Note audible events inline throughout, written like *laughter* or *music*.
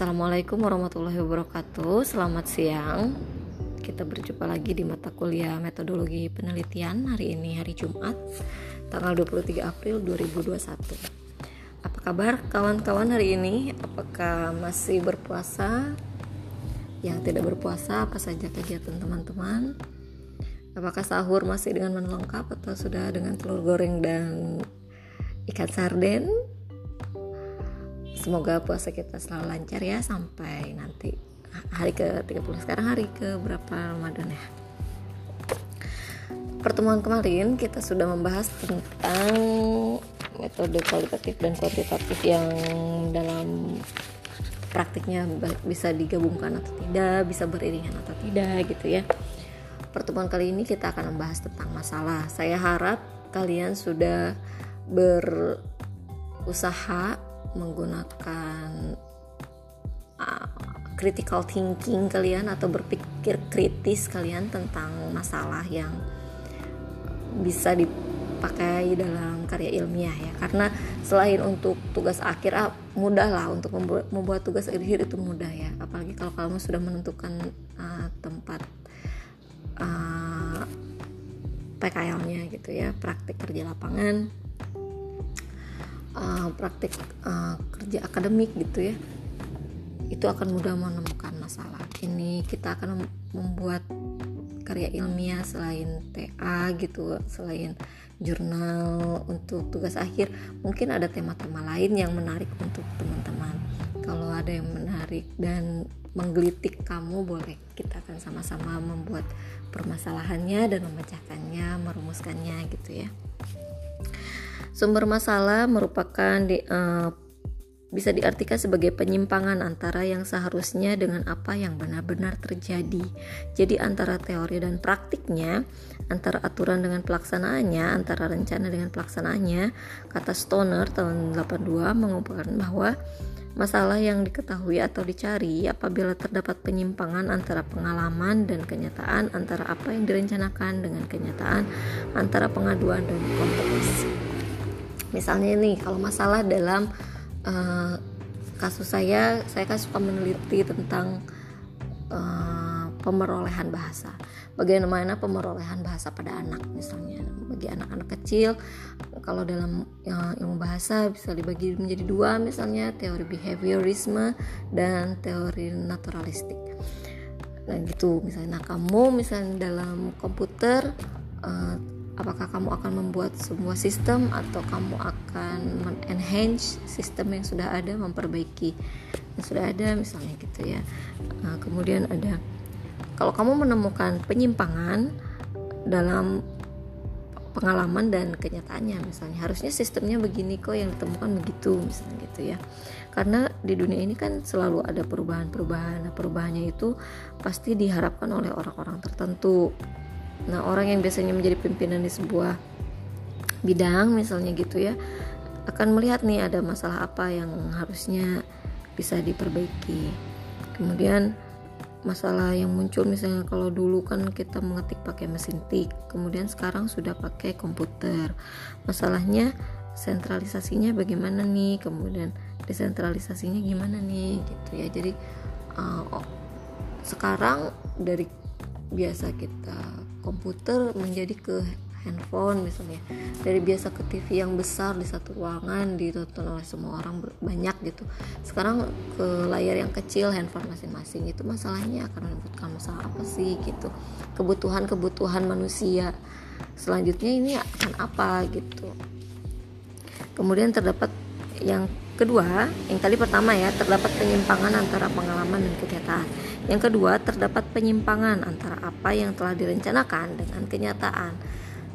Assalamualaikum warahmatullahi wabarakatuh Selamat siang Kita berjumpa lagi di mata kuliah metodologi penelitian Hari ini hari Jumat Tanggal 23 April 2021 Apa kabar kawan-kawan hari ini? Apakah masih berpuasa? Yang tidak berpuasa apa saja kegiatan teman-teman? Apakah sahur masih dengan menu lengkap atau sudah dengan telur goreng dan ikan sarden? Semoga puasa kita selalu lancar ya sampai nanti hari ke 30 sekarang hari ke berapa Ramadan ya? Pertemuan kemarin kita sudah membahas tentang metode kualitatif dan kuantitatif yang dalam praktiknya bisa digabungkan atau tidak bisa beriringan atau tidak gitu ya. Pertemuan kali ini kita akan membahas tentang masalah. Saya harap kalian sudah berusaha menggunakan uh, critical thinking kalian atau berpikir kritis kalian tentang masalah yang bisa dipakai dalam karya ilmiah ya. Karena selain untuk tugas akhir ah, mudah lah untuk membuat, tugas akhir itu mudah ya. Apalagi kalau kamu sudah menentukan uh, tempat uh, PKL-nya gitu ya praktik kerja lapangan uh, praktik uh, kerja akademik gitu ya itu akan mudah menemukan masalah. Ini kita akan membuat karya ilmiah selain TA gitu selain jurnal untuk tugas akhir. Mungkin ada tema-tema lain yang menarik untuk teman-teman. Kalau ada yang menarik dan menggelitik kamu boleh. Kita akan sama-sama membuat permasalahannya dan memecahkannya merumuskannya gitu ya Sumber masalah merupakan di, uh, bisa diartikan sebagai penyimpangan antara yang seharusnya dengan apa yang benar-benar terjadi. Jadi antara teori dan praktiknya, antara aturan dengan pelaksanaannya, antara rencana dengan pelaksanaannya, kata Stoner tahun 82 mengumpulkan bahwa masalah yang diketahui atau dicari apabila terdapat penyimpangan antara pengalaman dan kenyataan, antara apa yang direncanakan dengan kenyataan, antara pengaduan dan konteks misalnya nih kalau masalah dalam uh, kasus saya saya kan suka meneliti tentang uh, pemerolehan bahasa. Bagaimana pemerolehan bahasa pada anak misalnya. Bagi anak-anak kecil kalau dalam uh, ilmu bahasa bisa dibagi menjadi dua misalnya teori behaviorisme dan teori naturalistik. Nah gitu. Misalnya nah, kamu misalnya dalam komputer uh, apakah kamu akan membuat sebuah sistem atau kamu akan enhance sistem yang sudah ada memperbaiki yang sudah ada misalnya gitu ya. Nah, kemudian ada kalau kamu menemukan penyimpangan dalam pengalaman dan kenyataannya misalnya harusnya sistemnya begini kok yang ditemukan begitu misalnya gitu ya. Karena di dunia ini kan selalu ada perubahan-perubahan. Nah perubahannya itu pasti diharapkan oleh orang-orang tertentu Nah, orang yang biasanya menjadi pimpinan di sebuah bidang misalnya gitu ya, akan melihat nih ada masalah apa yang harusnya bisa diperbaiki. Kemudian masalah yang muncul misalnya kalau dulu kan kita mengetik pakai mesin tik, kemudian sekarang sudah pakai komputer. Masalahnya sentralisasinya bagaimana nih, kemudian desentralisasinya gimana nih gitu ya. Jadi uh, sekarang dari biasa kita komputer menjadi ke handphone misalnya. Dari biasa ke TV yang besar di satu ruangan ditonton oleh semua orang banyak gitu. Sekarang ke layar yang kecil handphone masing-masing. Itu masalahnya akan menimbulkan masalah apa sih gitu. Kebutuhan-kebutuhan manusia. Selanjutnya ini akan apa gitu. Kemudian terdapat yang kedua yang tadi pertama ya terdapat penyimpangan antara pengalaman dan kenyataan yang kedua, terdapat penyimpangan antara apa yang telah direncanakan dengan kenyataan.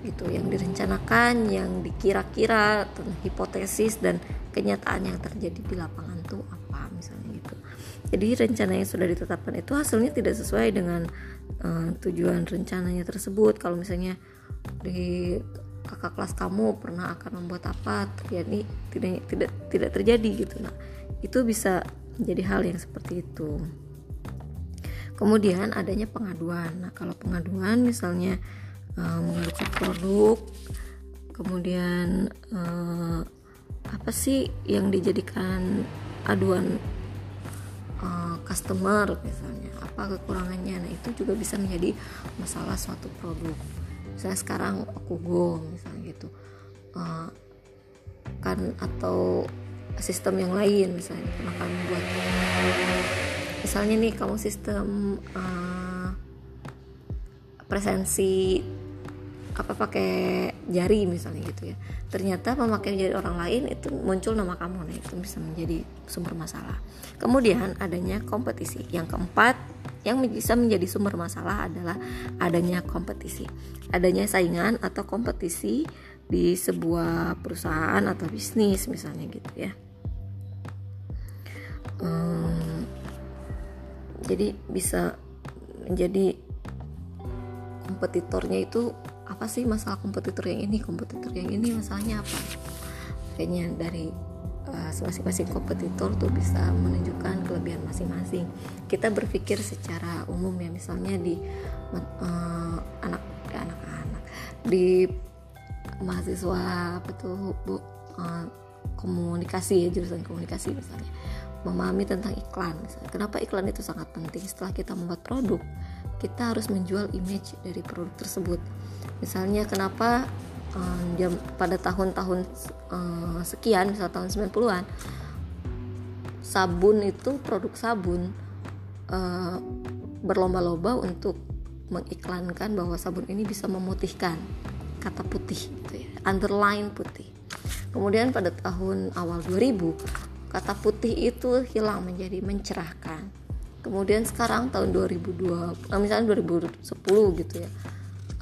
Itu yang direncanakan, yang dikira-kira, hipotesis dan kenyataan yang terjadi di lapangan tuh apa misalnya gitu. Jadi rencana yang sudah ditetapkan itu hasilnya tidak sesuai dengan uh, tujuan rencananya tersebut. Kalau misalnya di kakak kelas kamu pernah akan membuat apa terjadi tidak tidak tidak terjadi gitu. Nah itu bisa menjadi hal yang seperti itu. Kemudian adanya pengaduan. Nah kalau pengaduan misalnya uh, mengadukan produk kemudian uh, apa sih yang dijadikan aduan customer misalnya apa kekurangannya. Nah itu juga bisa menjadi masalah suatu produk misalnya sekarang aku go misalnya gitu. Uh, kan atau sistem yang lain misalnya pernah kami buat misalnya nih kamu sistem uh, presensi apa pakai jari misalnya gitu ya. Ternyata memakai jari orang lain itu muncul nama kamu nah itu bisa menjadi sumber masalah. Kemudian adanya kompetisi. Yang keempat yang bisa menjadi sumber masalah adalah adanya kompetisi. Adanya saingan atau kompetisi di sebuah perusahaan atau bisnis misalnya gitu ya. Hmm, jadi bisa menjadi kompetitornya itu apa sih? Masalah kompetitor yang ini kompetitor yang ini masalahnya apa? Kayaknya dari masing-masing kompetitor tuh bisa menunjukkan kelebihan masing-masing. Kita berpikir secara umum ya misalnya di anak ya anak-anak di mahasiswa apa tuh bu? Uh, komunikasi ya jurusan komunikasi misalnya. Memahami tentang iklan. Misalnya. kenapa iklan itu sangat penting? Setelah kita membuat produk kita harus menjual image dari produk tersebut. Misalnya kenapa um, jam pada tahun-tahun um, sekian misal tahun 90-an sabun itu produk sabun uh, berlomba-lomba untuk mengiklankan bahwa sabun ini bisa memutihkan kata putih gitu ya underline putih. Kemudian pada tahun awal 2000 kata putih itu hilang menjadi mencerahkan. Kemudian sekarang tahun 2002 misalnya 2010 gitu ya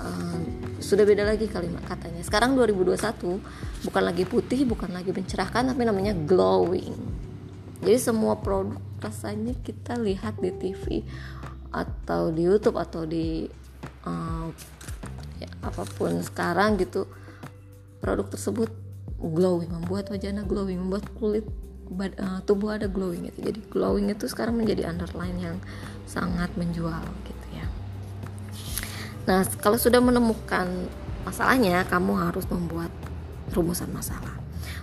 uh, sudah beda lagi kalimat katanya. Sekarang 2021 bukan lagi putih bukan lagi mencerahkan tapi namanya glowing. Jadi semua produk rasanya kita lihat di TV atau di YouTube atau di uh, ya, apa pun sekarang gitu produk tersebut glowing membuat wajahnya glowing membuat kulit uh, tubuh ada glowing itu jadi glowing itu sekarang menjadi underline yang sangat menjual gitu Nah, kalau sudah menemukan masalahnya, kamu harus membuat rumusan masalah.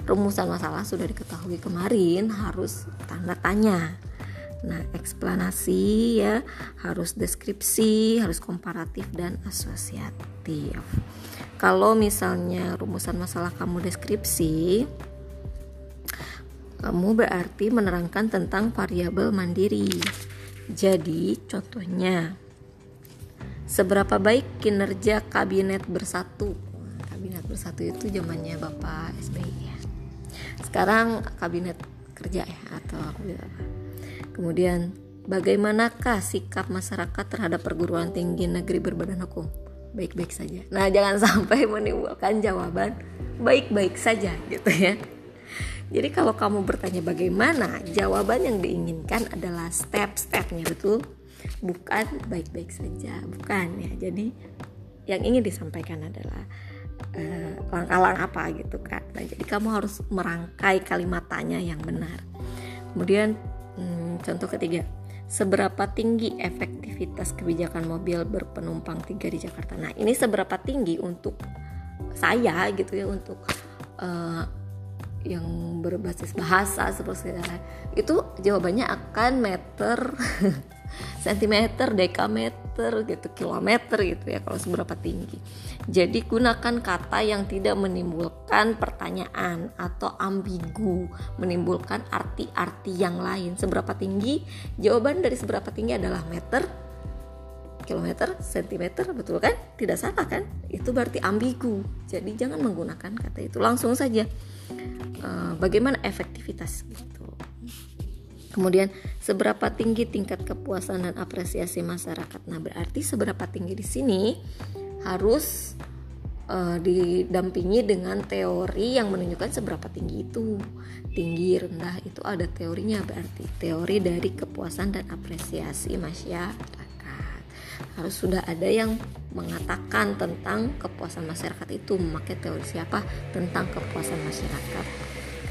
Rumusan masalah sudah diketahui kemarin, harus tanda tanya. Nah, eksplanasi ya, harus deskripsi, harus komparatif dan asosiatif. Kalau misalnya rumusan masalah kamu deskripsi, kamu berarti menerangkan tentang variabel mandiri. Jadi, contohnya Seberapa baik kinerja kabinet bersatu? Kabinet bersatu itu zamannya Bapak SBY ya. Sekarang kabinet kerja ya atau kabinet apa? Kemudian bagaimanakah sikap masyarakat terhadap perguruan tinggi negeri berbadan hukum? Baik-baik saja. Nah, jangan *laughs* sampai menimbulkan jawaban baik-baik saja gitu ya. Jadi kalau kamu bertanya bagaimana, jawaban yang diinginkan adalah step-stepnya betul bukan baik-baik saja bukan ya. Jadi yang ingin disampaikan adalah uh, langkah-langkah apa gitu kan nah, jadi kamu harus merangkai kalimat tanya yang benar. Kemudian hmm, contoh ketiga seberapa tinggi efektivitas kebijakan mobil berpenumpang tiga di Jakarta? Nah ini seberapa tinggi untuk saya gitu ya untuk uh, yang berbasis bahasa seperti itu jawabannya akan meter *laughs* sentimeter, dekameter gitu, kilometer gitu ya kalau seberapa tinggi. Jadi gunakan kata yang tidak menimbulkan pertanyaan atau ambigu, menimbulkan arti-arti yang lain. Seberapa tinggi? Jawaban dari seberapa tinggi adalah meter, kilometer, sentimeter, betul kan? Tidak salah kan? Itu berarti ambigu. Jadi jangan menggunakan kata itu langsung saja. Uh, bagaimana efektivitas gitu Kemudian seberapa tinggi tingkat kepuasan dan apresiasi masyarakat. Nah, berarti seberapa tinggi di sini harus uh, didampingi dengan teori yang menunjukkan seberapa tinggi itu. Tinggi, rendah itu ada teorinya berarti teori dari kepuasan dan apresiasi masyarakat. Harus sudah ada yang mengatakan tentang kepuasan masyarakat itu memakai teori siapa tentang kepuasan masyarakat,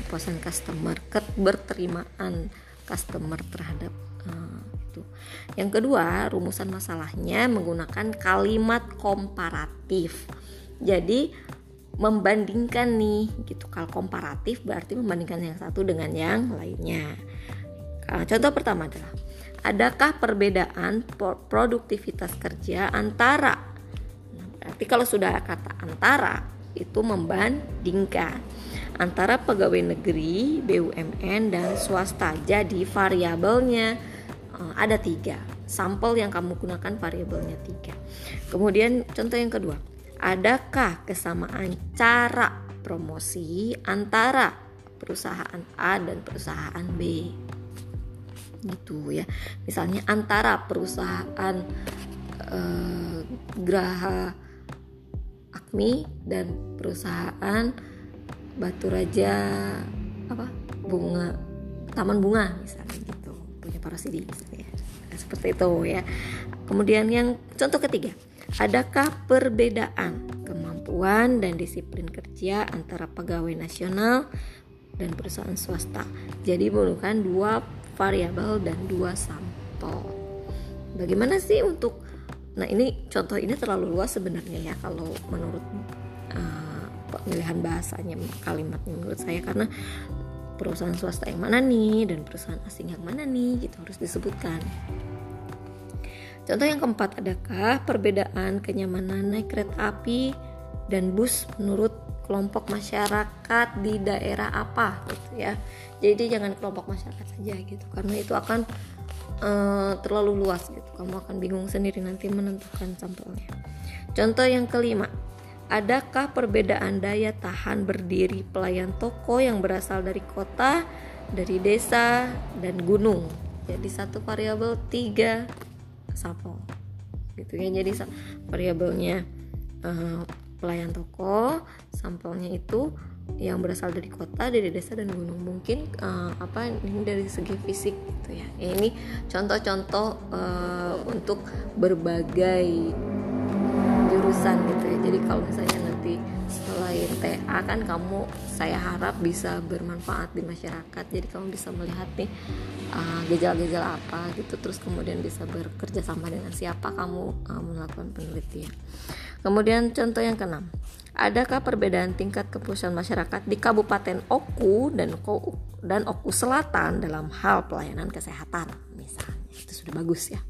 kepuasan customer, keberterimaan customer terhadap uh, itu. Yang kedua, rumusan masalahnya menggunakan kalimat komparatif. Jadi membandingkan nih gitu. Kalau komparatif berarti membandingkan yang satu dengan yang lainnya. Uh, contoh pertama adalah adakah perbedaan produktivitas kerja antara berarti kalau sudah kata antara itu membandingkan antara pegawai negeri, BUMN dan swasta. Jadi variabelnya uh, ada tiga. Sampel yang kamu gunakan variabelnya tiga. Kemudian contoh yang kedua, adakah kesamaan cara promosi antara perusahaan A dan perusahaan B? gitu ya misalnya antara perusahaan uh, Graha Akmi dan perusahaan Batu Raja apa bunga taman bunga misalnya gitu punya parasidi misalnya. Nah, seperti itu ya. Kemudian yang contoh ketiga adakah perbedaan kemampuan dan disiplin kerja antara pegawai nasional dan perusahaan swasta? Jadi menggunakan dua variabel dan dua sampel. Bagaimana sih untuk nah ini contoh ini terlalu luas sebenarnya ya kalau menurut uh, pemilihan bahasanya kalimatnya menurut saya. Karena perusahaan swasta yang mana nih dan perusahaan asing yang mana nih gitu harus disebutkan. Contoh yang keempat adakah perbedaan kenyamanan naik kereta api dan bus menurut kelompok masyarakat di daerah apa gitu ya? Jadi jangan kelompok masyarakat saja gitu. Karena itu akan uh, terlalu luas gitu. Kamu akan bingung sendiri nanti menentukan sampelnya. Contoh yang kelima Adakah perbedaan daya tahan berdiri pelayan toko yang berasal dari kota, dari desa, dan gunung? Jadi satu variabel tiga sampel, gitu ya. Jadi variabelnya uh, pelayan toko, sampelnya itu yang berasal dari kota, dari desa dan gunung. Mungkin uh, apa ini dari segi fisik gitu ya. ya ini contoh-contoh uh, untuk berbagai jurusan gitu ya. Jadi kalau misalnya nanti selain TA kan kamu saya harap bisa bermanfaat di masyarakat. Jadi kamu bisa melihat nih uh, gejala-gejala apa gitu. Terus kemudian bisa bekerja sama dengan siapa kamu uh, melakukan penelitian. Kemudian contoh yang keenam. Adakah perbedaan tingkat kepuasan masyarakat di Kabupaten Oku dan Oku dan Oku Selatan dalam hal pelayanan kesehatan? Misalnya. Itu sudah bagus ya.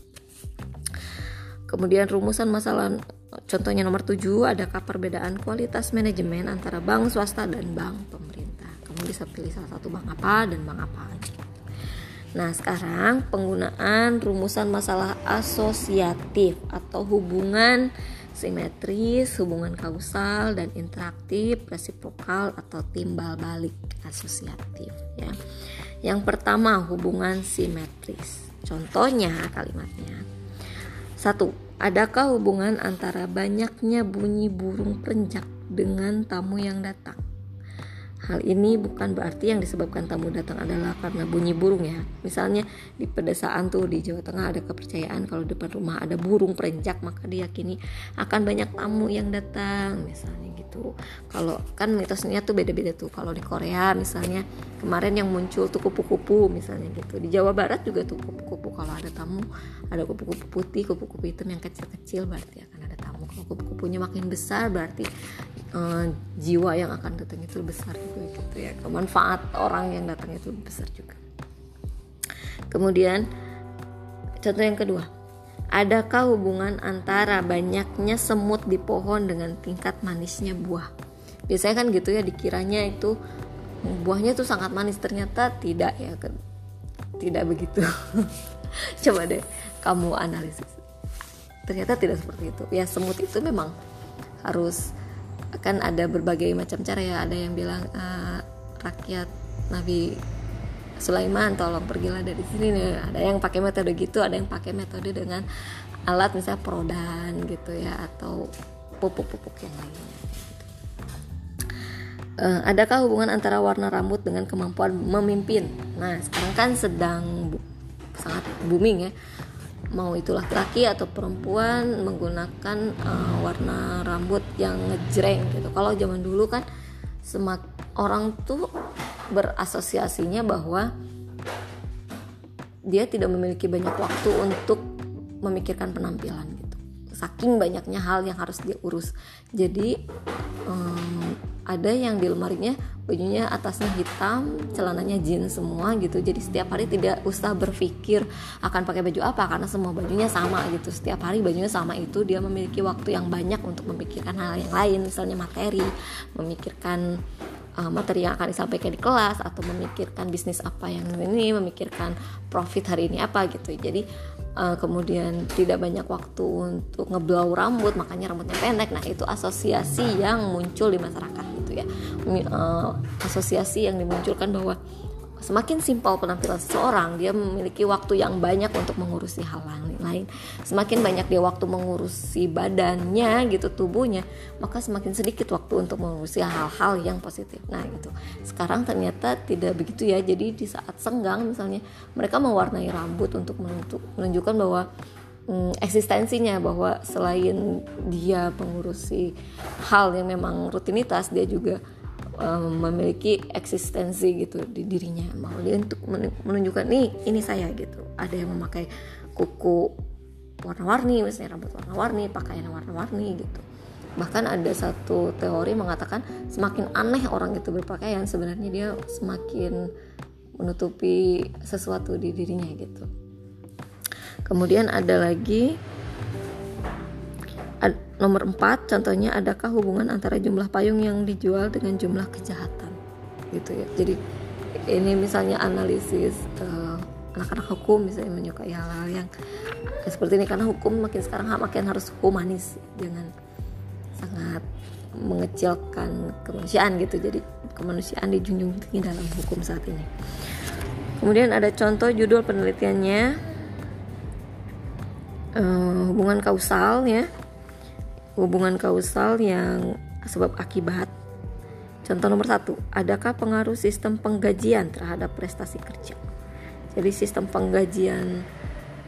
Kemudian rumusan masalah Contohnya nomor 7, adakah perbedaan kualitas manajemen antara bank swasta dan bank pemerintah? Kamu bisa pilih salah satu bank apa dan bank apa. Nah, sekarang penggunaan rumusan masalah asosiatif atau hubungan simetris, hubungan kausal dan interaktif, resiprokal atau timbal balik asosiatif ya. Yang pertama, hubungan simetris. Contohnya kalimatnya. Satu, Adakah hubungan antara banyaknya bunyi burung perenjak dengan tamu yang datang? Hal ini bukan berarti yang disebabkan tamu datang adalah karena bunyi burung ya. Misalnya di pedesaan tuh di Jawa Tengah ada kepercayaan kalau depan rumah ada burung perenjak maka diyakini akan banyak tamu yang datang misalnya gitu. Kalau kan mitosnya tuh beda-beda tuh. Kalau di Korea misalnya kemarin yang muncul tuh kupu-kupu misalnya gitu. Di Jawa Barat juga tuh kupu-kupu kalau ada tamu ada kupu-kupu putih, kupu-kupu hitam yang kecil-kecil berarti akan ada tamu. Kalau kupu-kupunya makin besar berarti uh, jiwa yang akan datang itu besar juga gitu ya. Kemanfaat orang yang datang itu besar juga. Kemudian contoh yang kedua. Adakah hubungan antara banyaknya semut di pohon dengan tingkat manisnya buah? Biasanya kan gitu ya dikiranya itu buahnya itu sangat manis. Ternyata tidak ya tidak begitu. *laughs* Coba deh kamu analisis ternyata tidak seperti itu. Ya semut itu memang harus kan ada berbagai macam cara ya. Ada yang bilang uh, rakyat Nabi Sulaiman tolong pergilah dari sini. Nih ada yang pakai metode gitu ada yang pakai metode dengan alat misalnya prodan gitu ya atau pupuk-pupuk yang lainnya uh, adakah hubungan antara warna rambut dengan kemampuan memimpin? Nah sekarang kan sedang bu sangat booming ya mau itu laki-laki atau perempuan menggunakan uh, warna rambut yang ngejreng gitu. Kalau zaman dulu kan semak orang tuh berasosiasinya bahwa dia tidak memiliki banyak waktu untuk memikirkan penampilan gitu. Saking banyaknya hal yang harus dia urus. Jadi ada yang di lemarinya bajunya atasnya hitam celananya jeans semua gitu. Jadi setiap hari tidak usah berpikir akan pakai baju apa karena semua bajunya sama gitu. Setiap hari bajunya sama itu dia memiliki waktu yang banyak untuk memikirkan hal yang lain. Misalnya materi memikirkan uh, materi yang akan disampaikan di kelas atau memikirkan bisnis apa yang ini memikirkan profit hari ini apa gitu. Jadi uh, kemudian tidak banyak waktu untuk ngeblow rambut makanya rambutnya pendek. Nah itu asosiasi yang muncul di masyarakat ya asosiasi yang dimunculkan bahwa semakin simpel penampilan seseorang dia memiliki waktu yang banyak untuk mengurusi hal lain. Semakin banyak dia waktu mengurusi badannya gitu tubuhnya maka semakin sedikit waktu untuk mengurusi hal-hal yang positif. Nah gitu. Sekarang ternyata tidak begitu ya. Jadi di saat senggang misalnya mereka mewarnai rambut untuk menunjukkan bahwa hmm, eksistensinya bahwa selain dia mengurusi hal yang memang rutinitas dia juga um, memiliki eksistensi gitu di dirinya. Bahwa dia untuk menunjukkan nih ini saya gitu. Ada yang memakai kuku warna-warni misalnya rambut warna-warni pakaian warna-warni gitu. Bahkan ada satu teori mengatakan semakin aneh orang itu berpakaian sebenarnya dia semakin menutupi sesuatu di dirinya gitu Kemudian ada lagi ad, nomor 4 contohnya adakah hubungan antara jumlah payung yang dijual dengan jumlah kejahatan? Gitu ya. Jadi ini misalnya analisis uh, anak-anak hukum misalnya menyukai hal-hal yang seperti ini. Karena hukum makin sekarang makin harus humanis jangan sangat mengecilkan kemanusiaan gitu. Jadi kemanusiaan dijunjung tinggi dalam hukum saat ini. Kemudian ada contoh judul penelitiannya uh, hubungan kausal ya. Hubungan kausal yang sebab akibat. Contoh nomor satu adakah pengaruh sistem penggajian terhadap prestasi kerja? Jadi sistem penggajian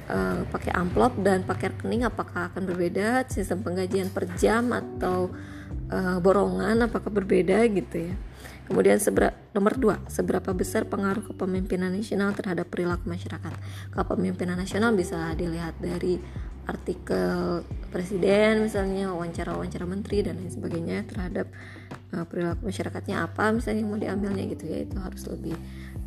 uh, pakai amplop dan pakai rekening apakah akan berbeda? Sistem penggajian per jam atau uh, borongan apakah berbeda gitu ya Kemudian seberapa, nomor dua, seberapa besar pengaruh kepemimpinan nasional terhadap perilaku masyarakat? Kepemimpinan nasional bisa dilihat dari artikel presiden misalnya wawancara-wawancara menteri dan lain sebagainya terhadap uh, perilaku masyarakatnya apa misalnya yang mau diambilnya gitu ya itu harus lebih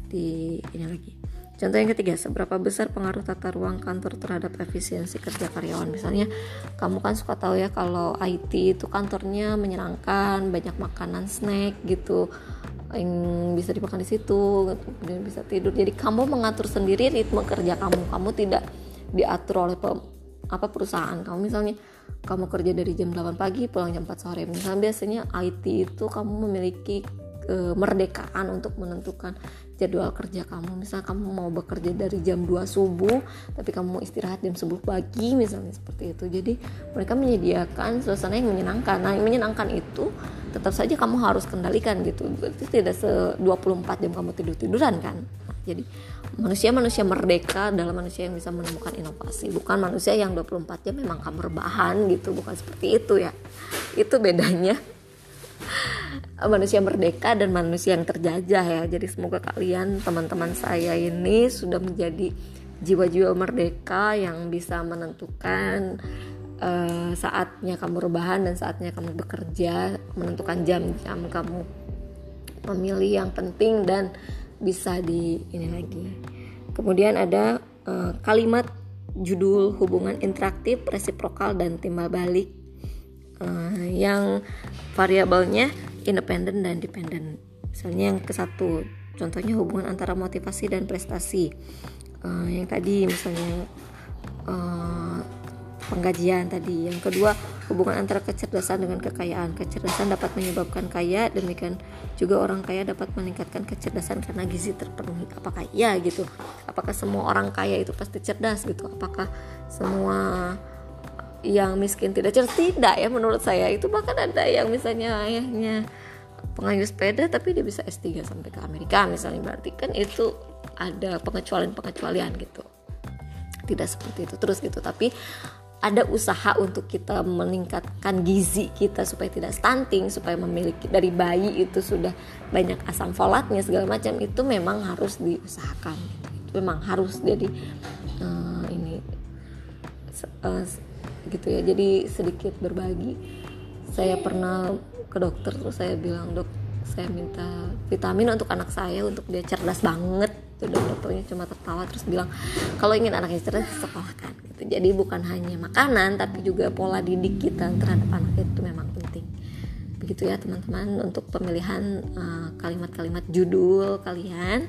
di ini lagi. Contoh yang ketiga, seberapa besar pengaruh tata ruang kantor terhadap efisiensi kerja karyawan? Misalnya, kamu kan suka tahu ya kalau IT itu kantornya menyenangkan, banyak makanan snack gitu yang bisa dimakan di situ, kemudian bisa tidur. Jadi kamu mengatur sendiri ritme kerja kamu. Kamu tidak diatur oleh apa perusahaan kamu misalnya kamu kerja dari jam 8 pagi pulang jam 4 sore misalnya biasanya IT itu kamu memiliki kemerdekaan untuk menentukan jadwal kerja kamu. Misal kamu mau bekerja dari jam 2 subuh tapi kamu mau istirahat jam 10 pagi misalnya seperti itu. Jadi mereka menyediakan suasana yang menyenangkan. Nah yang menyenangkan itu tetap saja kamu harus kendalikan gitu. Berarti tidak se 24 jam kamu tidur-tiduran kan? Jadi manusia-manusia merdeka adalah manusia yang bisa menemukan inovasi. Bukan manusia yang 24 jam memang kamu rebahan gitu. Bukan seperti itu ya. Itu bedanya manusia merdeka dan manusia yang terjajah ya. Jadi semoga kalian teman-teman saya ini sudah menjadi jiwa-jiwa merdeka yang bisa menentukan uh, saatnya kamu rebahan dan saatnya kamu bekerja menentukan jam-jam kamu memilih yang penting dan bisa di ini lagi. Kemudian ada uh, kalimat judul hubungan interaktif resiprokal dan timbal balik. Uh, yang variabelnya independen dan dependen. Misalnya yang ke satu, contohnya hubungan antara motivasi dan prestasi. Uh, yang tadi misalnya uh, penggajian tadi. Yang kedua, hubungan antara kecerdasan dengan kekayaan. Kecerdasan dapat menyebabkan kaya, demikian juga orang kaya dapat meningkatkan kecerdasan karena gizi terpenuhi. Apakah iya gitu? Apakah semua orang kaya itu pasti cerdas gitu? Apakah semua yang miskin tidak cerdas tidak ya menurut saya. Itu bahkan ada yang misalnya ayahnya pengayuh sepeda tapi dia bisa S3 sampai ke Amerika misalnya. Berarti kan itu ada pengecualian-pengecualian gitu. Tidak seperti itu terus gitu. Tapi ada usaha untuk kita meningkatkan gizi kita supaya tidak stunting supaya memiliki dari bayi itu sudah banyak asam folatnya segala macam itu memang harus diusahakan. Gitu. memang harus jadi uh, ini uh, gitu ya. Jadi sedikit berbagi. Saya pernah ke dokter terus saya bilang dok saya minta vitamin untuk anak saya untuk dia cerdas banget. Tuh dokternya cuma tertawa terus bilang kalau ingin anaknya cerdas sekolahkan gitu. Jadi bukan hanya makanan tapi juga pola didik kita terhadap anak itu memang penting. Begitu ya teman-teman untuk pemilihan eh, kalimat-kalimat uh, judul kalian.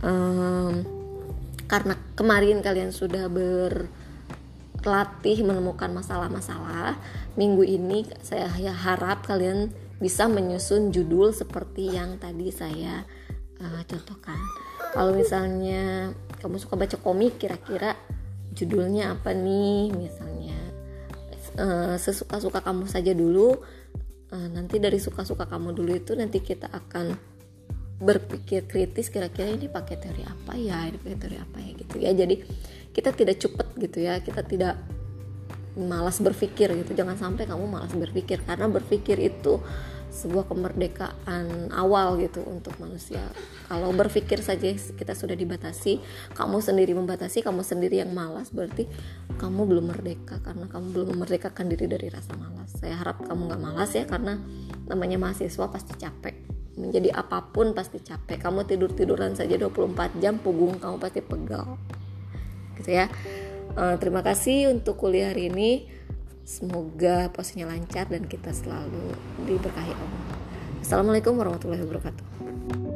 Um, karena kemarin kalian sudah berlatih menemukan masalah-masalah minggu ini saya harap kalian bisa menyusun judul seperti yang tadi saya uh, contohkan. Kalau misalnya kamu suka baca komik, kira-kira judulnya apa nih? Misalnya uh, sesuka-suka kamu saja dulu. Uh, nanti dari suka-suka kamu dulu itu nanti kita akan berpikir kritis kira-kira ini pakai teori apa ya ini pakai teori apa ya gitu ya jadi kita tidak cepet gitu ya kita tidak malas berpikir gitu. Jangan sampai kamu malas berpikir karena berpikir itu sebuah kemerdekaan awal gitu untuk manusia. Kalau berpikir saja kita sudah dibatasi kamu sendiri membatasi kamu sendiri yang malas berarti kamu belum merdeka. Karena kamu belum memerdekakan diri dari rasa malas. Saya harap kamu nggak malas ya karena namanya mahasiswa pasti capek. Menjadi apa pun pasti capek. Kamu tidur tiduran saja 24 jam punggung kamu pasti pegal gitu ya. Uh, terima kasih untuk kuliah hari ini. Semoga posisinya lancar dan kita selalu diberkahi Allah Assalamualaikum warahmatullahi wabarakatuh